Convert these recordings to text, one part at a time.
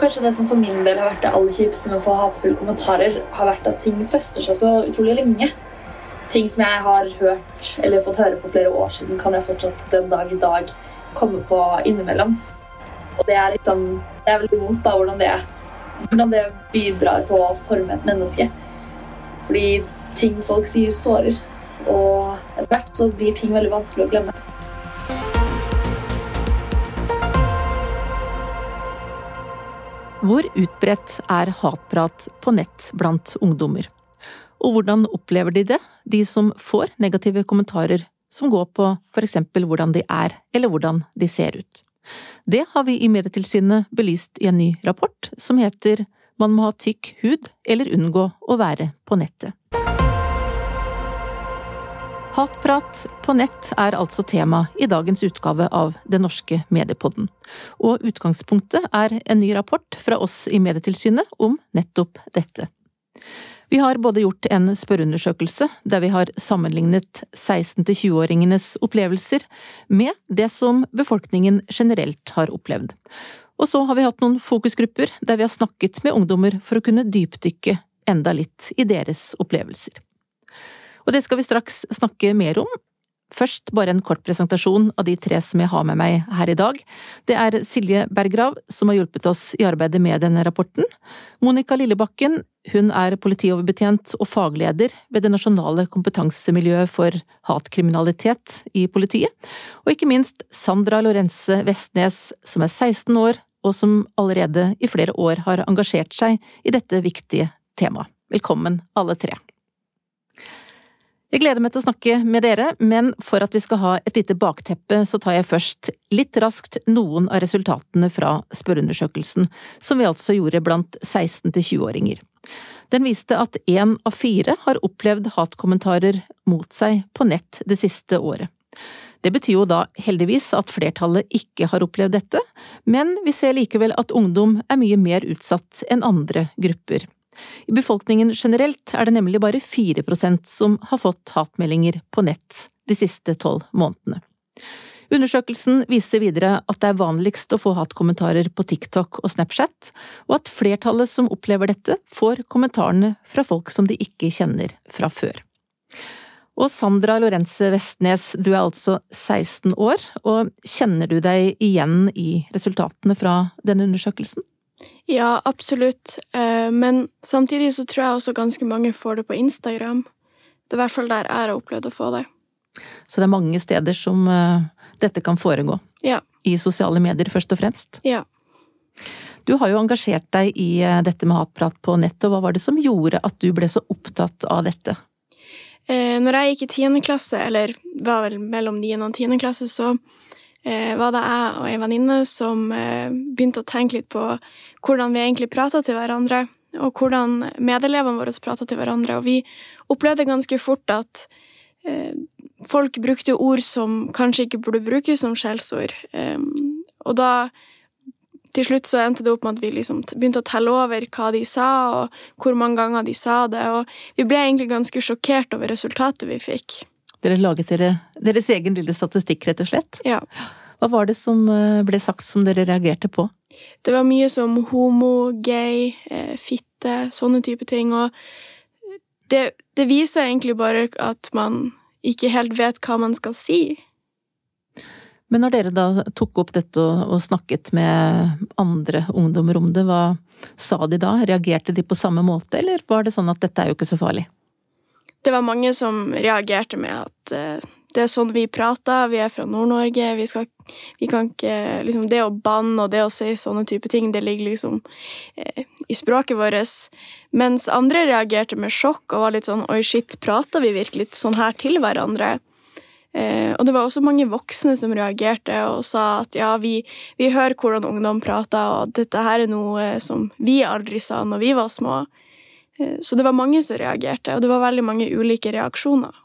tror kanskje det som for min del har vært det aller kjipeste med å få hatefulle kommentarer, har vært at ting fester seg så utrolig lenge. Ting som jeg har hørt eller fått høre for flere år siden, kan jeg fortsatt den dag i dag komme på innimellom. Og det er liksom Det er veldig vondt da, hvordan det, hvordan det bidrar på å forme et menneske. Fordi ting folk sier, sårer. Og etter hvert så blir ting veldig vanskelig å glemme. Hvor utbredt er hatprat på nett blant ungdommer? Og hvordan opplever de det, de som får negative kommentarer som går på for eksempel hvordan de er eller hvordan de ser ut? Det har vi i Medietilsynet belyst i en ny rapport som heter Man må ha tykk hud eller unngå å være på nettet. Hatprat på nett er altså tema i dagens utgave av Den norske mediepodden, og utgangspunktet er en ny rapport fra oss i Medietilsynet om nettopp dette. Vi har både gjort en spørreundersøkelse der vi har sammenlignet 16–20-åringenes opplevelser med det som befolkningen generelt har opplevd. Og så har vi hatt noen fokusgrupper der vi har snakket med ungdommer for å kunne dypdykke enda litt i deres opplevelser. Og det skal vi straks snakke mer om, Først bare en kort presentasjon av de tre som jeg har med meg her i dag. Det er Silje Berggrav, som har hjulpet oss i arbeidet med denne rapporten. Monica Lillebakken, hun er politioverbetjent og fagleder ved det nasjonale kompetansemiljøet for hatkriminalitet i politiet. Og ikke minst Sandra Lorenze Vestnes, som er 16 år, og som allerede i flere år har engasjert seg i dette viktige temaet. Velkommen, alle tre. Jeg gleder meg til å snakke med dere, men for at vi skal ha et lite bakteppe, så tar jeg først litt raskt noen av resultatene fra spørreundersøkelsen, som vi altså gjorde blant 16- til 20-åringer. Den viste at én av fire har opplevd hatkommentarer mot seg på nett det siste året. Det betyr jo da heldigvis at flertallet ikke har opplevd dette, men vi ser likevel at ungdom er mye mer utsatt enn andre grupper. I befolkningen generelt er det nemlig bare 4% som har fått hatmeldinger på nett de siste tolv månedene. Undersøkelsen viser videre at det er vanligst å få hatkommentarer på TikTok og Snapchat, og at flertallet som opplever dette, får kommentarene fra folk som de ikke kjenner fra før. Og Sandra Lorenze Vestnes, du er altså 16 år, og kjenner du deg igjen i resultatene fra denne undersøkelsen? Ja, absolutt. Eh, men samtidig så tror jeg også ganske mange får det på Instagram. Det er i hvert fall der jeg har opplevd å få det. Så det er mange steder som eh, dette kan foregå? Ja. I sosiale medier først og fremst? Ja. Du har jo engasjert deg i eh, dette med hatprat på nett, og hva var det som gjorde at du ble så opptatt av dette? Når jeg gikk i tiende klasse, eller var vel mellom niende og tiende klasse, så var det jeg og ei venninne som begynte å tenke litt på hvordan vi egentlig prata til hverandre, og hvordan medelevene våre prata til hverandre. Og vi opplevde ganske fort at eh, folk brukte ord som kanskje ikke burde brukes som skjellsord. og da til slutt så endte det opp med at vi liksom begynte å telle over hva de sa, og hvor mange ganger de sa det, og vi ble egentlig ganske sjokkert over resultatet vi fikk. Dere laget dere, deres egen lille statistikk, rett og slett? Ja. Hva var det som eh, ble sagt som dere reagerte på? Det var mye som homo, gay, eh, fitte, sånne type ting. Og det, det viser egentlig bare at man ikke helt vet hva man skal si. Men når dere da tok opp dette og snakket med andre ungdommer om det, hva sa de da? Reagerte de på samme måte, eller var det sånn at dette er jo ikke så farlig? det var mange som reagerte med at uh, det er sånn vi prater, vi er fra Nord-Norge, vi, vi kan ikke Liksom, det å banne og det å si sånne type ting, det ligger liksom eh, i språket vårt. Mens andre reagerte med sjokk og var litt sånn oi, shit, prater vi virkelig sånn her til hverandre? Eh, og det var også mange voksne som reagerte og sa at ja, vi, vi hører hvordan ungdom prater, og dette her er noe som vi aldri sa når vi var små. Eh, så det var mange som reagerte, og det var veldig mange ulike reaksjoner.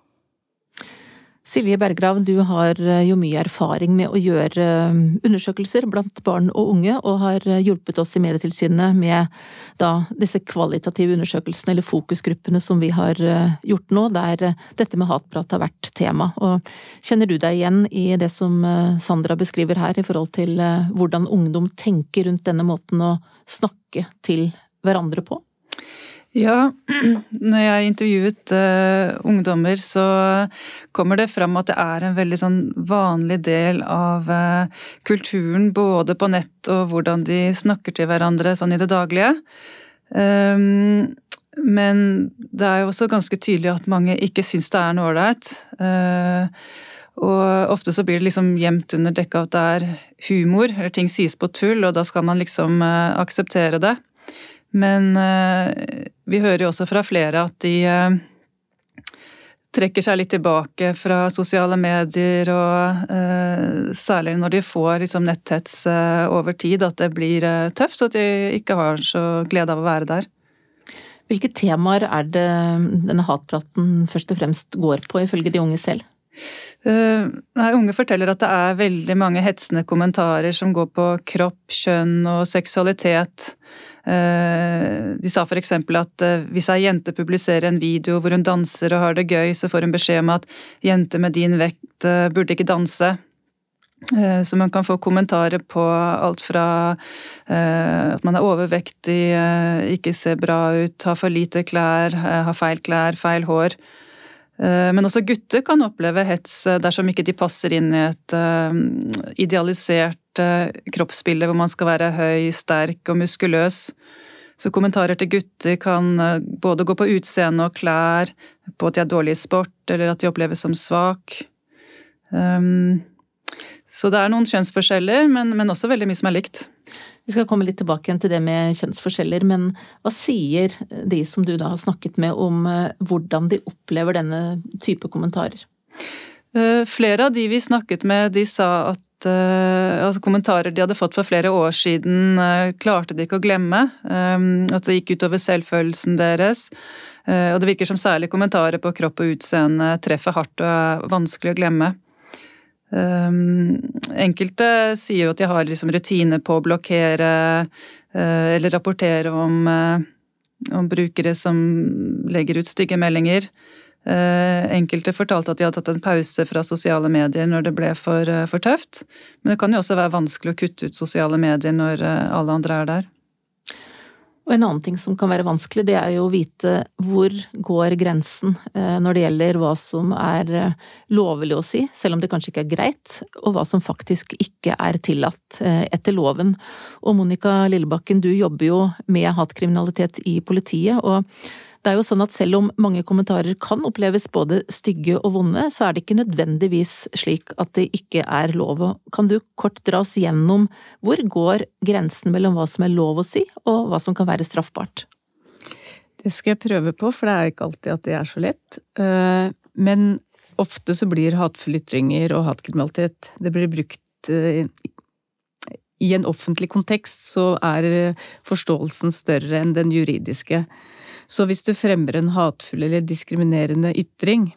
Silje Berggrav, du har eh, jo mye erfaring med å gjøre eh, undersøkelser blant barn og unge, og har eh, hjulpet oss i Medietilsynet med da disse kvalitative undersøkelsene, eller fokusgruppene som vi har gjort nå, der dette med hatprat har vært tema. Og kjenner du deg igjen i det som Sandra beskriver her, i forhold til hvordan ungdom tenker rundt denne måten å snakke til hverandre på? Ja, når jeg intervjuet uh, ungdommer, så kommer det fram at det er en veldig sånn vanlig del av uh, kulturen, både på nett og hvordan de snakker til hverandre sånn i det daglige. Um, men det er jo også ganske tydelig at mange ikke syns det er noe ålreit. Uh, og ofte så blir det liksom gjemt under dekket at det er humor, eller ting sies på tull, og da skal man liksom akseptere det. Men eh, vi hører jo også fra flere at de eh, trekker seg litt tilbake fra sosiale medier, og uh, særlig når de får liksom, netthets uh, over tid, at det blir uh, tøft, og at de ikke har så glede av å være der. Hvilke temaer er det denne hatpraten først og fremst går på, ifølge de unge selv? Nei, unge forteller at det er veldig mange hetsende kommentarer som går på kropp, kjønn og seksualitet. Eh, de sa f.eks. at eh, hvis ei jente publiserer en video hvor hun danser og har det gøy, så får hun beskjed om at jenter med din vekt eh, burde ikke danse. Så man kan få kommentarer på alt fra at man er overvektig, ikke ser bra ut, har for lite klær, har feil klær, feil hår. Men også gutter kan oppleve hets dersom ikke de passer inn i et idealisert kroppsbilde hvor man skal være høy, sterk og muskuløs. Så kommentarer til gutter kan eh, både gå på utseende og klær, på at de er dårlige i sport, eller at de oppleves som svak. Så det er noen kjønnsforskjeller, men, også veldig mye som er likt. Vi skal komme litt tilbake igjen til det med kjønnsforskjeller, men hva sier de som du da har snakket med om eh, hvordan de opplever denne type kommentarer? Eh, flere av de vi snakket med, de sa at uh, altså kommentarer de hadde fått for flere år siden, klarte de ikke å glemme. At det gikk utover selvfølelsen deres. Og det virker som særlig kommentarer på kropp og utseende treffer hardt og er vanskelig å glemme. Um, enkelte sier jo at de har liksom rutiner på å blokkere eller rapportere om, om brukere som legger ut stygge meldinger. Eh, enkelte fortalte at de hadde tatt en pause fra sosiale medier når det ble for, eh, for, tøft. Men det kan jo også være vanskelig å kutte ut sosiale medier når eh, alle andre er der. Og en annen ting som kan være vanskelig, det er jo å vite hvor går grensen når det gjelder hva som er lovlig å si, selv om det kanskje ikke er greit, og hva som faktisk ikke er tillatt etter loven. Og Monica Lillebakken, du jobber jo med hatkriminalitet i politiet, og det er jo sånn at selv om mange kommentarer kan oppleves både stygge og vonde, så er det ikke nødvendigvis slik at det ikke er lov. Kan du kort dra oss gjennom hvor går grensen mellom hva som er lov å si, og hva som kan være straffbart? Det skal jeg prøve på, for det er ikke alltid at det er så lett. Eh, men ofte så blir hatefulle ytringer og hatkriminalitet det blir brukt eh, i en offentlig kontekst så er forståelsen større enn den juridiske. Så hvis du fremmer en hatefull eller diskriminerende ytring,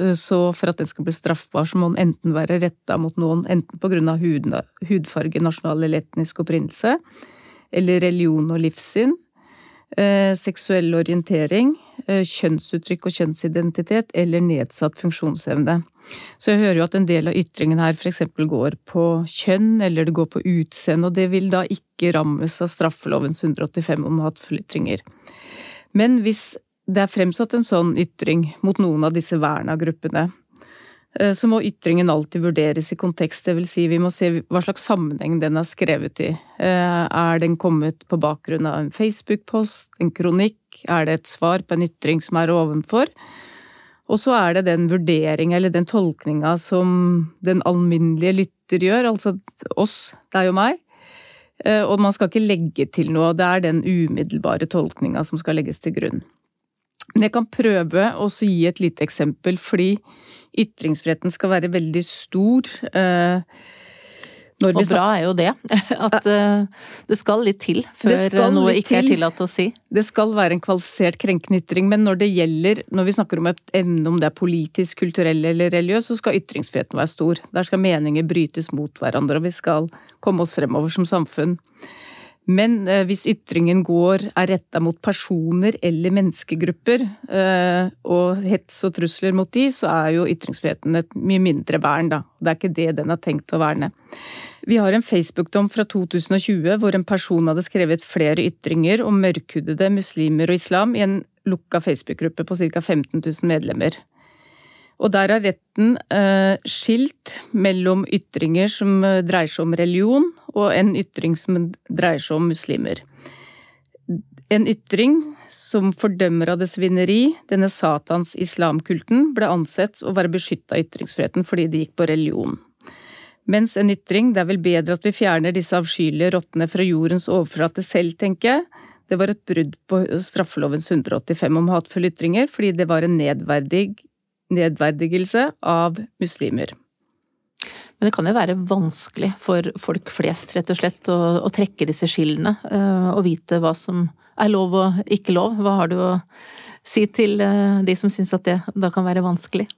eh, så for at den skal bli straffbar, så må den enten være retta mot noen, enten på grunn av hudfarge, nasjonal eller etnisk opprinnelse, eller religion og livssyn, eh, seksuell orientering, eh, kjønnsuttrykk og kjønnsidentitet, eller nedsatt funksjonsevne. Så jeg hører jo at en del av ytringen her eksempel går på kjønn, eller det går på utseende, og det vil da ikke rammes av straffelovens 185 om hatefulle ytringer. Men hvis det er fremsatt en sånn ytring mot noen av disse verna gruppene, eh, så må ytringen alltid vurderes i kontekst, vil si vi må se hva slags sammenheng den er skrevet i. Eh, er den kommet på bakgrunn av en Facebook-post, en kronikk, er det et svar på en ytring som er ovenfor? Og så er det den vurderinga eller den tolkninga som den alminnelige lytter gjør, altså oss, deg og meg, Eh, og man skal ikke legge til noe, det er den umiddelbare tolkninga som skal legges til grunn. Men jeg kan prøve å gi et lite eksempel, fordi ytringsfriheten skal være veldig stor. Eh, og bra er jo det. At uh, det skal litt til før noe ikke er tillatt å si. Det skal være en kvalifisert krenkende ytring, men når det gjelder, når vi snakker om et emne om det er politisk, kulturell eller religiøs, så skal ytringsfriheten være stor. Der skal meninger brytes mot hverandre, og vi skal komme oss fremover som samfunn. Men eh, hvis ytringen går, er retta mot personer eller menneskegrupper, eh, og hets og trusler mot de, så er jo ytringsfriheten et mye mindre vern, da. Det er ikke det den er tenkt å verne. Vi har en Facebook-dom fra 2020 hvor en person hadde skrevet flere ytringer om mørkhudede muslimer og islam i en lukka Facebook-gruppe på ca. 15 000 medlemmer. Og der har retten eh, skilt mellom ytringer som eh, dreier seg om religion, og en ytring som dreier seg om muslimer. En ytring som fordømmer av det svineri, denne Satans islamkulten, ble ansett å være beskytta av ytringsfriheten fordi det gikk på religion. Mens en ytring, det er vel bedre at vi fjerner disse avskyelige rottene fra jordens overflate selv, tenker jeg, det var et brudd på straffelovens 185 om hatefulle ytringer, fordi det var en nedverdig nedverdigelse av muslimer. Men det kan jo være vanskelig for folk flest, rett og slett, å, å trekke disse skillene uh, og vite hva som er lov og ikke lov. Hva har du å si til uh, de som syns at det da kan være vanskelig?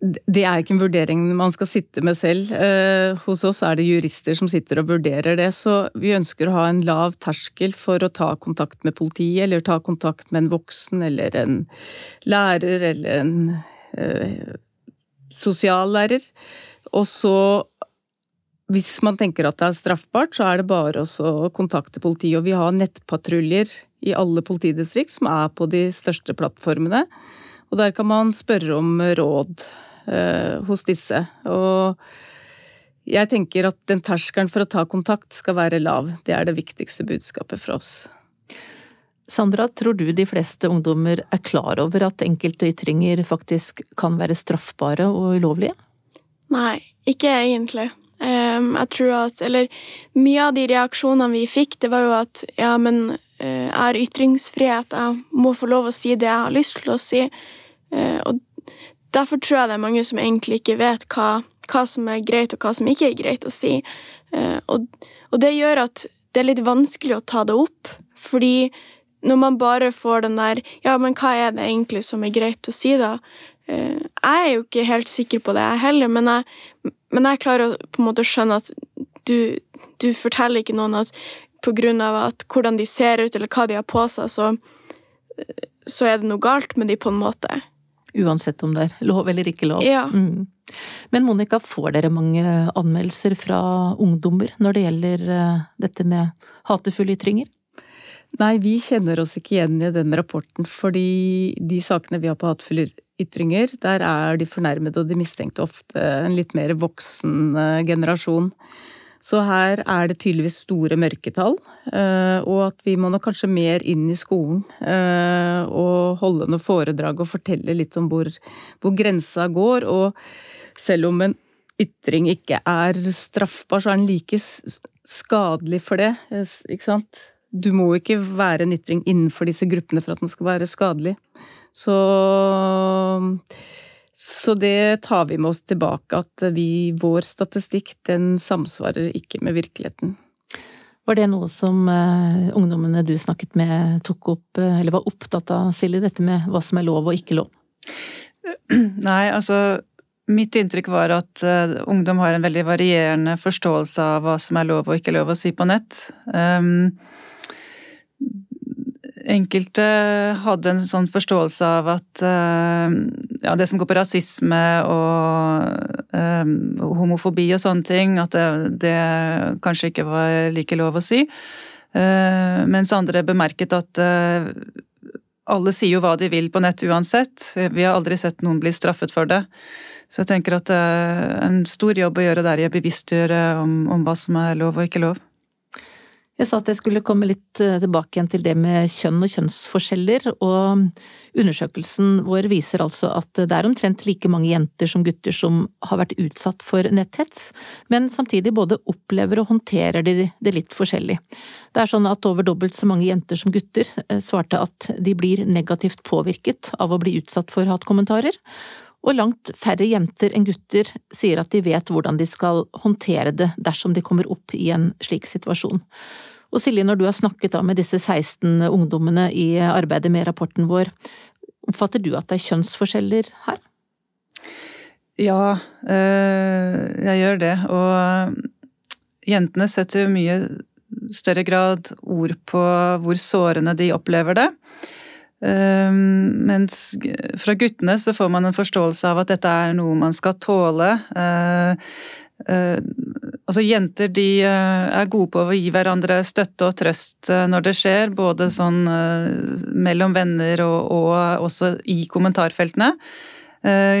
Det er ikke en vurdering man skal sitte med selv. Eh, hos oss er det jurister som sitter og vurderer det, så vi ønsker å ha en lav terskel for å ta kontakt med politiet, eller ta kontakt med en voksen eller en lærer eller en eh, sosiallærer. Og så, hvis man tenker at det er straffbart, så er det bare å kontakte politiet. Og vi har nettpatruljer i alle politidistrikt som er på de største plattformene. Og der kan man spørre om råd hos disse. Og jeg tenker at den terskelen for å ta kontakt skal være lav. Det er det viktigste budskapet for oss. Sandra, tror du de fleste ungdommer er klar over at enkelte ytringer faktisk kan være straffbare og ulovlige? Nei, ikke egentlig. Um, jeg tror at Eller mye av de reaksjonene vi fikk, det var jo at ja, men jeg har ytringsfrihet, jeg må få lov å si det jeg har lyst til å si. Uh, og derfor tror jeg det er mange som egentlig ikke vet hva, hva som er greit, og hva som ikke er greit å si. Eh, og, og, det gjør at det er litt vanskelig å ta det opp, fordi når man bare får den der Ja, men hva er det egentlig som er greit å si, da? Eh, jeg er jo ikke helt sikker på det, jeg heller, men jeg, men jeg klarer på en måte å skjønne at du, du forteller ikke noen at på grunn av hvordan de ser ut, eller hva de har på seg, så, så er det noe galt med de på en måte. Uansett om det er lov eller ikke lov. Ja. Mm. Men Monica, får dere mange anmeldelser fra ungdommer når det gjelder eh, dette med hatefulle ytringer? Nei, vi kjenner oss ikke igjen i den rapporten, fordi de sakene vi har på hatefulle ytringer, der er de fornærmede og de mistenkte ofte en litt mer voksen eh, generasjon. Så her er det tydeligvis store mørketall, eh, og at vi må nok kanskje mer inn i skolen eh, og holde noen foredrag og fortelle litt om hvor, hvor grensa går. Og selv om en ytring ikke er straffbar, så er den like skadelig for det. Eh, ikke sant? Du må ikke være en ytring innenfor disse gruppene for at den skal være skadelig. Så så det tar vi med oss tilbake, at vi, vår statistikk den samsvarer ikke med virkeligheten. Var det noe som uh, ungdommene du snakket med tok opp, uh, eller var opptatt av, Silje, dette med hva som er lov og ikke lov? Nei, altså mitt inntrykk var at uh, ungdom har en veldig varierende forståelse av hva som er lov og ikke lov å si på nett. Um, enkelte hadde en sånn forståelse av at uh, ja, det som går på rasisme og uh, homofobi og sånne ting, at det, det, kanskje ikke var like lov å si. Uh, mens andre bemerket at alle sier jo hva de vil på nett uansett. Vi har aldri sett noen bli straffet for det. Så jeg tenker at det er en stor jobb å gjøre der i å bevisstgjøre om, om hva som er lov og ikke lov. Jeg sa at jeg skulle komme litt eh, tilbake igjen til det med kjønn og kjønnsforskjeller, og undersøkelsen vår viser altså at det er omtrent like mange jenter som gutter som har vært utsatt for netthets, men samtidig både opplever og håndterer de det litt forskjellig. Det er sånn at over dobbelt så mange jenter som gutter eh, svarte at de blir negativt påvirket av å bli utsatt for hatkommentarer, Og langt færre jenter enn gutter sier at de vet hvordan de skal håndtere det dersom de kommer opp i en slik situasjon. Og Silje, når du har snakket med disse 16 ungdommene i arbeidet med rapporten vår, oppfatter du at det er kjønnsforskjeller her? Ja, øh, jeg gjør det. Og jentene setter jo mye større grad ord på hvor sårende de opplever det. Ehm, mens fra guttene så får man en forståelse av at dette er noe man skal tåle. Eh, eh, altså Jenter de eh, er gode på å gi hverandre støtte og trøst når det skjer, både sånn mellom venner og, og også i kommentarfeltene.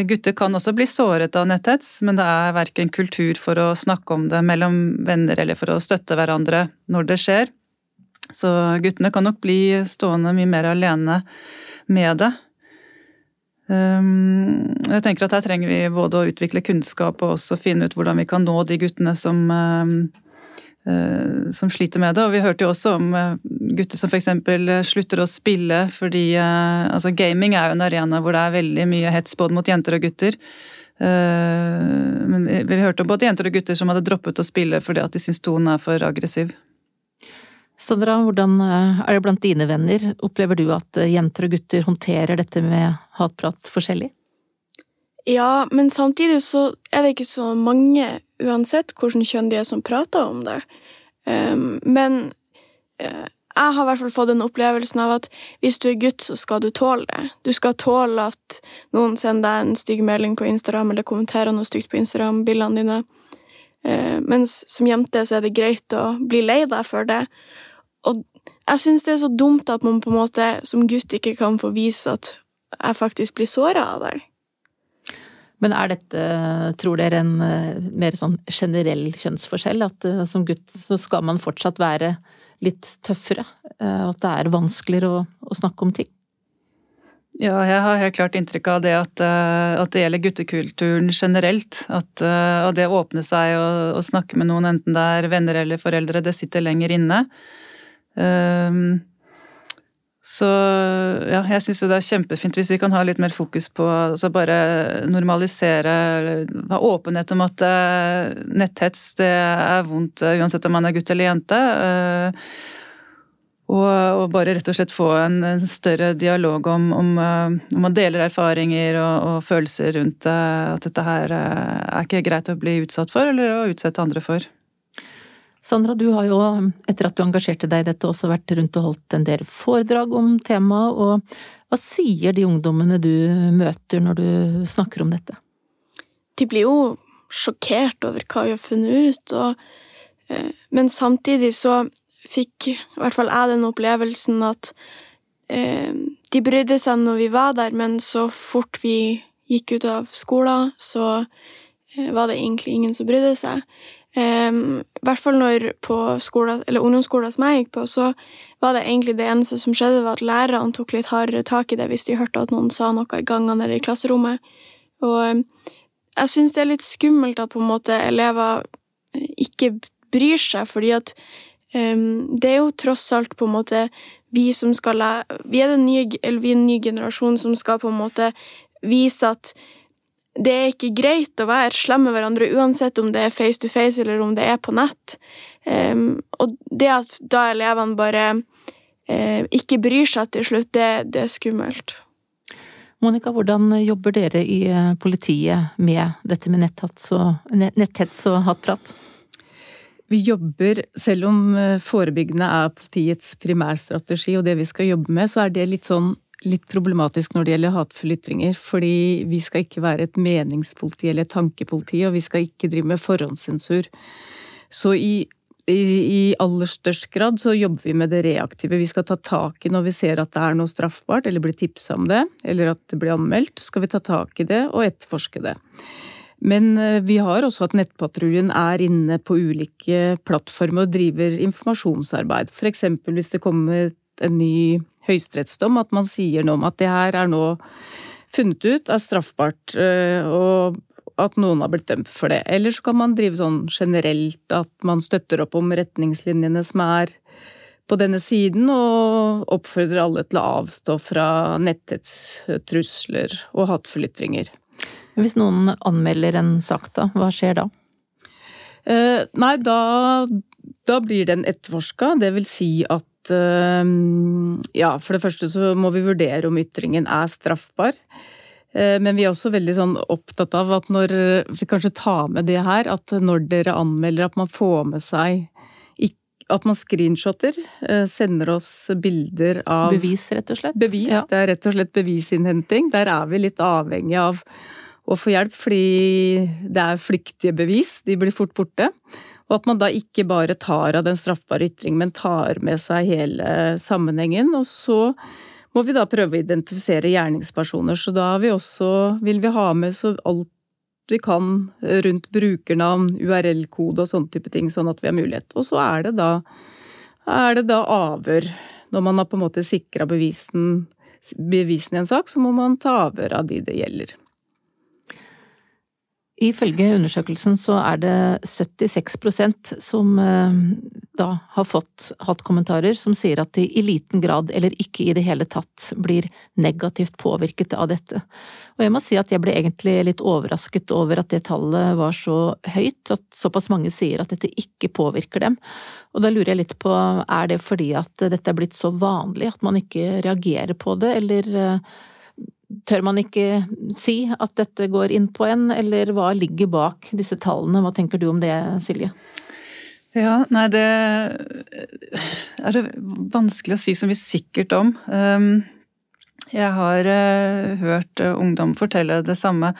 Gutter kan også bli såret av netthets, men det er verken kultur for å snakke om det mellom venner eller for å støtte hverandre når det skjer. Så guttene kan nok bli stående mye mer alene med det. Ehm, jeg tenker at her trenger vi både å utvikle kunnskap og også finne ut hvordan vi kan nå de guttene som, ehm, eh, som sliter med det. Og vi hørte jo også om eh, gutter som f.eks. slutter å spille fordi eh, altså Gaming er jo en arena hvor det er veldig mye hets både mot jenter og gutter. Men vi hørte om både jenter og gutter som hadde droppet å spille fordi at de syntes tonen er for aggressiv. Sandra, hvordan eh, er det blant dine venner? Opplever du at eh, jenter og gutter håndterer dette med hatprat forskjellig? Ja, men samtidig så er det ikke så mange, uansett hvilket kjønn de er, som prater om det. Um, men uh, jeg har i hvert fall fått den opplevelsen av at hvis du er gutt, så skal du tåle det. Du skal tåle at noen sender deg en stygg melding på Instagram eller kommenterer noe stygt på Instagram-bildene dine. Uh, mens som jente så er det greit å bli lei deg for det, og jeg syns det er så dumt at man på en måte som gutt ikke kan få vise at jeg faktisk blir såra av deg. Men er dette, tror dere, en eh, mer sånn generell kjønnsforskjell? At eh, som gutt så skal man fortsatt være litt tøffere? Og at det er vanskeligere å, å snakke om ting? Ja, jeg har helt klart inntrykk av det at, at det gjelder guttekulturen generelt. At, at det å åpne seg og, og, snakke med noen, enten det er venner eller foreldre, det sitter lenger inne. Um, så ja, jeg syns det er kjempefint hvis vi kan ha litt mer fokus på altså bare normalisere, ha åpenhet om at netthets det er vondt uh, uansett om man er gutt eller jente. Uh, og, og, bare rett og slett få en, en større dialog om, om, om man deler erfaringer og, og følelser rundt at dette her er ikke greit å bli utsatt for, eller å utsette andre for. Sandra, du har jo, etter at du engasjerte deg i dette, også vært rundt og holdt en del foredrag om temaet, og hva sier de ungdommene du møter når du snakker om dette? De blir jo sjokkert over hva vi har funnet ut, og, eh, men samtidig så fikk i hvert fall jeg den opplevelsen at eh, de brydde seg når vi var der, men så fort vi gikk ut av skolen, så eh, var det egentlig ingen som brydde seg. Um, I hvert fall når på skolen, eller ungdomsskolen som jeg gikk på, så var det egentlig det eneste som skjedde, var at lærerne tok litt hardere tak i det hvis de hørte at noen sa noe i gangene eller i klasserommet. Og um, jeg syns det er litt skummelt at på en måte elever ikke bryr seg, fordi at um, det er jo tross alt på en måte vi som skal lære Vi er, nye, eller vi er en ny generasjon som skal på en måte vise at det er ikke greit å være slem med hverandre uansett om det er face to face eller om det er på nett. Um, og det at da elevene bare uh, ikke bryr seg til slutt, det, det er skummelt. Monica, hvordan jobber dere i eh, politiet med dette med netthets og, netthets og hatprat? Vi jobber, selv om eh, forebyggende er politiets primærstrategi og det vi skal jobbe med, så er det litt sånn litt problematisk når det gjelder hatefulle ytringer, fordi vi skal ikke være et meningspoliti eller et tankepoliti, og vi skal ikke drive med forhåndssensur. Så i, i, i, aller størst grad så jobber vi med det reaktive. Vi skal ta tak i når vi ser at det er noe straffbart, eller blir tipsa om det, eller at det blir anmeldt, så skal vi ta tak i det og etterforske det. Men eh, vi har også at Nettpatruljen er inne på ulike plattformer og driver informasjonsarbeid. For eksempel hvis det kommer en ny høyesterettsdom at man sier noe om at det her er nå funnet ut er straffbart, eh, og at noen har blitt dømt for det. Eller så kan man drive sånn generelt at man støtter opp om retningslinjene som er på denne siden, og oppfordrer alle til å avstå fra nettetstrusler og hatefulle ytringer. Hvis noen anmelder en sak, da, hva skjer da? Eh, nei, da, da blir den etterforska. Det vil si at eh, Ja, for det første så må vi vurdere om ytringen er straffbar. Eh, men vi er også veldig sånn opptatt av at når Vi kanskje tar med det her, at når dere anmelder at man får med seg at man screenshotter, eh, sender oss bilder av Bevis, rett og slett? Bevis. Ja. Det er rett og slett bevisinnhenting. Der er vi litt avhengig av å få hjelp, fordi det er flyktige bevis. De blir fort borte. Og at man da ikke bare tar av den straffbare ytring, men tar med seg hele sammenhengen. Og så må vi da prøve å identifisere gjerningspersoner. Så da vi også, vil vi ha med så alt vi kan rundt brukernavn, URL-kode og sånne type ting, sånn at vi har mulighet. Og så er det da, er det da avhør. Når man har på en måte sikra bevisen, bevisen i en sak, så må man ta avhør av de det gjelder. Ifølge undersøkelsen så er det 76% som eh, da har fått hatkommentarer som sier at de i liten grad eller ikke i det hele tatt blir negativt påvirket av dette. Og jeg må si at jeg ble egentlig litt overrasket over at det tallet var så høyt, at såpass mange sier at dette ikke påvirker dem. Og da lurer jeg litt på, er det fordi at dette er blitt så vanlig at man ikke reagerer på det, eller eh, tør man ikke si at dette går inn på en, eller hva ligger bak disse tallene? Hva tenker du om det, Silje? Ja, nei, det er vanskelig å si så mye sikkert om. Ehm, jeg har eh, hørt eh, ungdom fortelle det samme.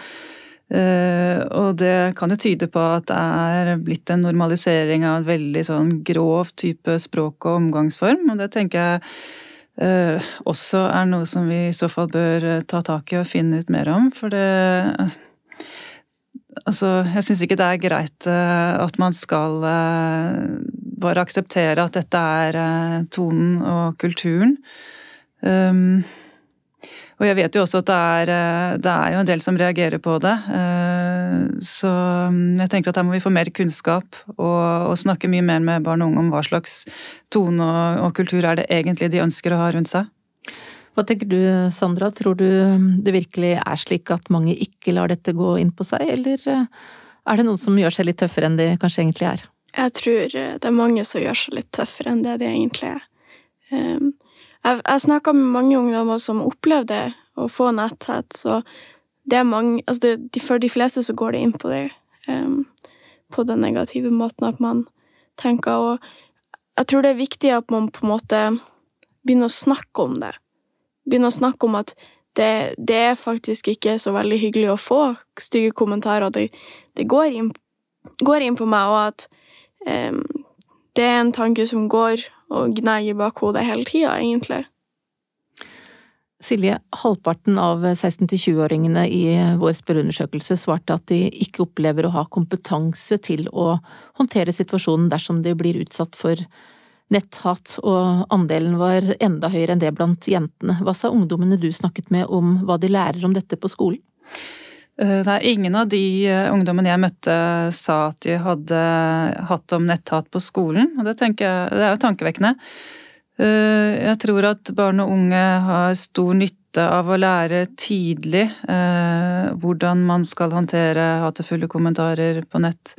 Eh, og det kan jo tyde på at det er blitt en normalisering av en veldig sånn grov type språk og omgangsform. Og det tenker jeg også er noe som vi i så fall bør uh, ta tak i og finne ut mer om. For det uh, Altså, jeg syns ikke det er greit at man skal bare akseptere at dette er tonen og kulturen. Um, og jeg vet jo også at det er, eh, det er, jo en del som reagerer på det. Eh, så mm, jeg tenker at her må vi få mer kunnskap og, og snakke mye mer med barn og unge om hva slags tone og, og kultur er det egentlig de ønsker å ha rundt seg. Hva tenker du Sandra, tror du det virkelig er slik at mange ikke lar dette gå inn på seg, eller eh, er det noen som gjør seg litt tøffere enn de kanskje egentlig er? Jeg tror det er mange som gjør seg litt tøffere enn det de egentlig er. Um, jeg, jeg snakka med mange ungdommer som opplevde å få netthets, og altså For de fleste så går det inn på det um, på den negative måten at man tenker Og jeg tror det er viktig at man på en måte begynner å snakke om det. Begynner å snakke om at det, det er faktisk ikke så veldig hyggelig å få stygge kommentarer. Det, det går, inn, går, inn, på meg, og at um, det er en tanke som går og gnager bak hodet hele tida, egentlig. Silje, halvparten av 16-20-åringene i vår spørreundersøkelse svarte at de ikke opplever å ha kompetanse til å håndtere situasjonen dersom de blir utsatt for netthat, og andelen var enda høyere enn det blant jentene. Hva sa ungdommene du snakket med om hva de lærer om dette på skolen? Eh, nei, ingen av de eh, ungdommene jeg møtte sa at de hadde hatt om netthat på skolen, og det, jeg, det er jo tankevekkende. Eh, jeg tror at barn og unge har stor nytte av å lære tidlig hvordan man skal håndtere hatefulle kommentarer på nett,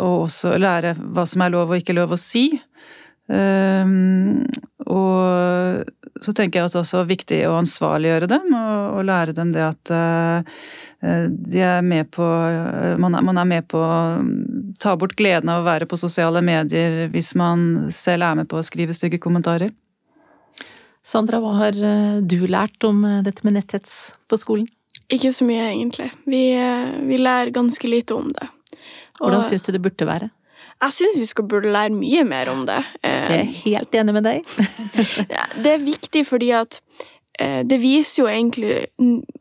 og også lære hva som er lov og ikke lov å si. Og så tenker jeg at det også er viktig å ansvarliggjøre dem og, og lære dem det at uh, de er med på man er, man er, med på å ta bort gleden av å være på sosiale medier hvis man selv er med på å skrive stygge kommentarer. Sandra, hva har eh, du lært om dette med netthets på skolen? Ikke så mye, egentlig. Vi, vi lærer ganske lite om det. Og, Hvordan syns du det burde være? Jeg syns vi skal burde lære mye mer om det. Jeg er helt enig med deg. det er viktig fordi at eh, det viser jo egentlig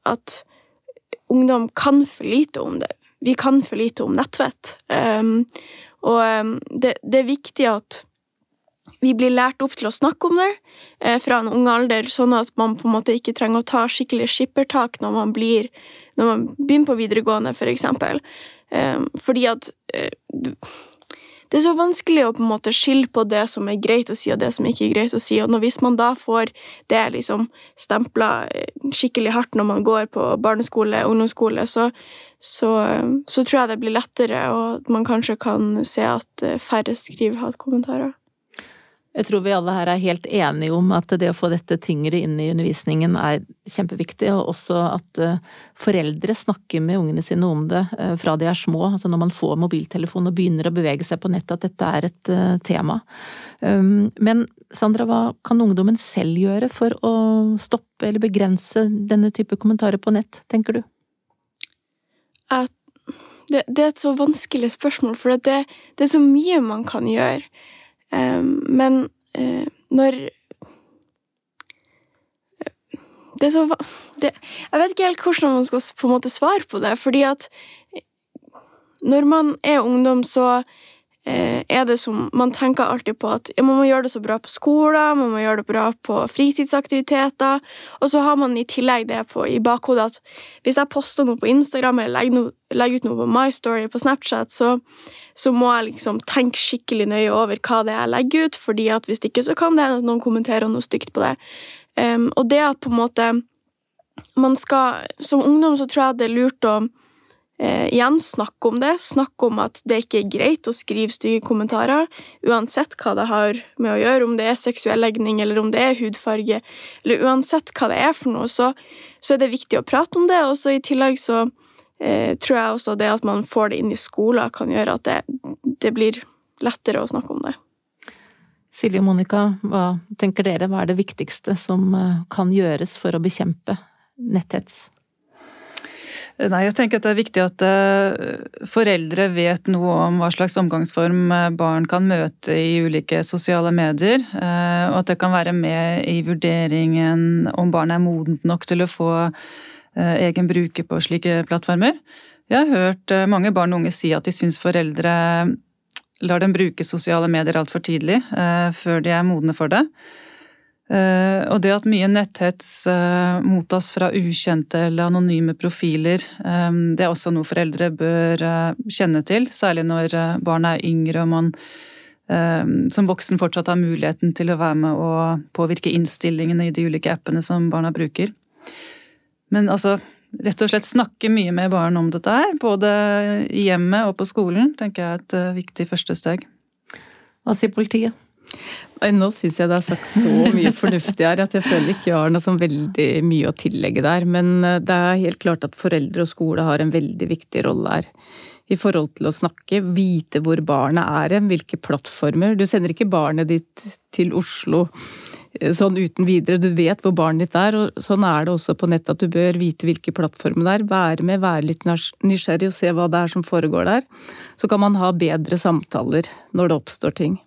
at ungdom kan for lite om det. Vi kan for lite om nettvett. Um, og um, det, det, er viktig at vi blir lært opp til å snakke om det eh, fra en ung alder, sånn at man på en måte ikke trenger å ta skikkelig skippertak når man, blir, når man begynner på videregående, for eksempel. Um, fordi at det er så vanskelig å på en måte skille på det som er greit å si, og det som ikke er greit å si. Og hvis man da får det liksom stempla eh, skikkelig hardt når man går på barneskole, ungdomsskole, så, så, så tror jeg det blir lettere, og man kanskje kan se at eh, færre skriver hatkommentarer. Jeg tror vi alle her er helt enige om at det å få dette tyngre inn i undervisningen er kjempeviktig, og også at eh, foreldre snakker med ungene sine om det eh, fra de er små. Altså når man får mobiltelefon og begynner å bevege seg på nettet, at dette er et eh, tema. Um, men Sandra, hva kan ungdommen selv gjøre for å stoppe eller begrense denne type kommentarer på nett, tenker du? Det, det er et så vanskelig spørsmål, for det, det er så mye man kan gjøre. Men eh, når Det er så det, Jeg vet ikke helt hvordan man skal på en måte svare på det, fordi at når man er ungdom, så Eh, er det som Man tenker alltid på at man må gjøre det så bra på skolen, man må gjøre det bra på fritidsaktiviteter, og så har man i tillegg det på, i bakhodet at hvis jeg poster noe på Instagram eller legger, no, legger ut noe på My Story på Snapchat, så, så, må jeg liksom tenke skikkelig nøye over hva det er jeg legger ut, fordi at hvis ikke så kan det hende at noen kommenterer noe stygt på det. Um, og det at på en måte man skal Som ungdom så tror jeg det er lurt å eh, igjen snakke om det. Snakke om at det ikke er greit å skrive stygge kommentarer, uansett hva det har med å gjøre, om det er seksuell legning eller om det er hudfarge, eller uansett hva det er for noe, så, så er det viktig å prate om det. Og så i tillegg så eh, tror jeg også det at man får det inn i skolen, kan gjøre at det, det blir lettere å snakke om det. Silje og Monica, hva tenker dere, hva er det viktigste som eh, kan gjøres for å bekjempe netthets? Nei, jeg tenker at det er viktig at uh, foreldre vet noe om hva slags omgangsform eh, barn kan møte i ulike sosiale medier, uh, og at det kan være med i vurderingen om barnet er modent nok til å få egen bruker på slike plattformer. Jeg har hørt mange barn og unge si at de syns foreldre lar dem bruke sosiale medier altfor tidlig, før de er modne for det. Eh, og det at mye netthets eh, mottas fra ukjente eller anonyme profiler, eh, det er også noe foreldre bør kjenne til, særlig når barna er yngre og man som voksen fortsatt har muligheten til å være med og påvirke innstillingene i de ulike appene som barna bruker. Men altså, rett og slett snakke mye med barn om dette her, både i hjemmet og på skolen, tenker jeg er et viktig første steg. Hva sier politiet? Nå syns jeg det er sagt så mye fornuftig her at jeg føler ikke jeg har noe sånn veldig mye å tillegge der. Men eh, det er helt klart at foreldre og skole har en veldig viktig rolle her. I forhold til å snakke, vite hvor barnet er hen, hvilke plattformer. Du sender ikke barnet ditt til Oslo eh, sånn uten videre. Du vet hvor barnet ditt er, og sånn er det også på nett at du bør vite hvilke plattformer det er. Være med, være litt nysgjerrig og se hva det er som foregår der. Så kan man ha bedre samtaler når det oppstår ting.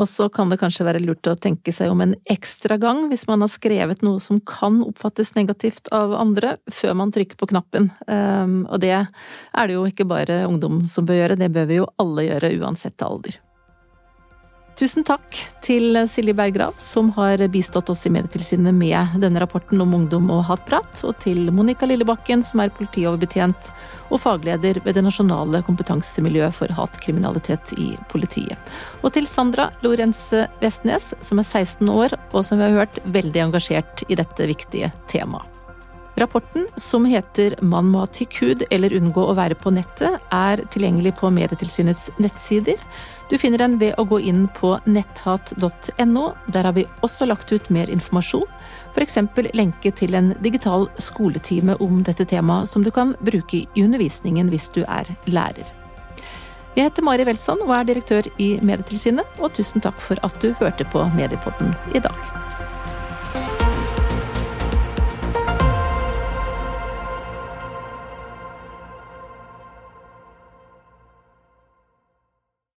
Og så kan det kanskje være lurt å tenke seg om en ekstra gang hvis man har skrevet noe som kan oppfattes negativt av andre, før man trykker på knappen. Ehm, og det er det jo ikke bare ungdom som bør gjøre, det bør vi jo alle gjøre uansett alder. Tusen takk til Silje Berggrav, som har bistått oss i Medietilsynet med denne rapporten om ungdom og hatprat, og til Monica Lillebakken, som er politioverbetjent og fagleder ved det nasjonale kompetansemiljøet for hatkriminalitet i politiet. Og til Sandra Lorenze Vestnes, som er 16 år, og som vi har hørt veldig engasjert i dette viktige temaet. Rapporten, som heter Man må ha tykk hud eller unngå å være på nettet, er tilgjengelig på Medietilsynets nettsider. Du finner den ved å gå inn på netthat.no. Der har vi også lagt ut mer informasjon, f.eks. lenke til en digital skoletime om dette temaet som du kan bruke i undervisningen hvis du er lærer. Jeg heter Mari Welsand og er direktør i Medietilsynet, og tusen takk for at du hørte på Mediepodden i dag.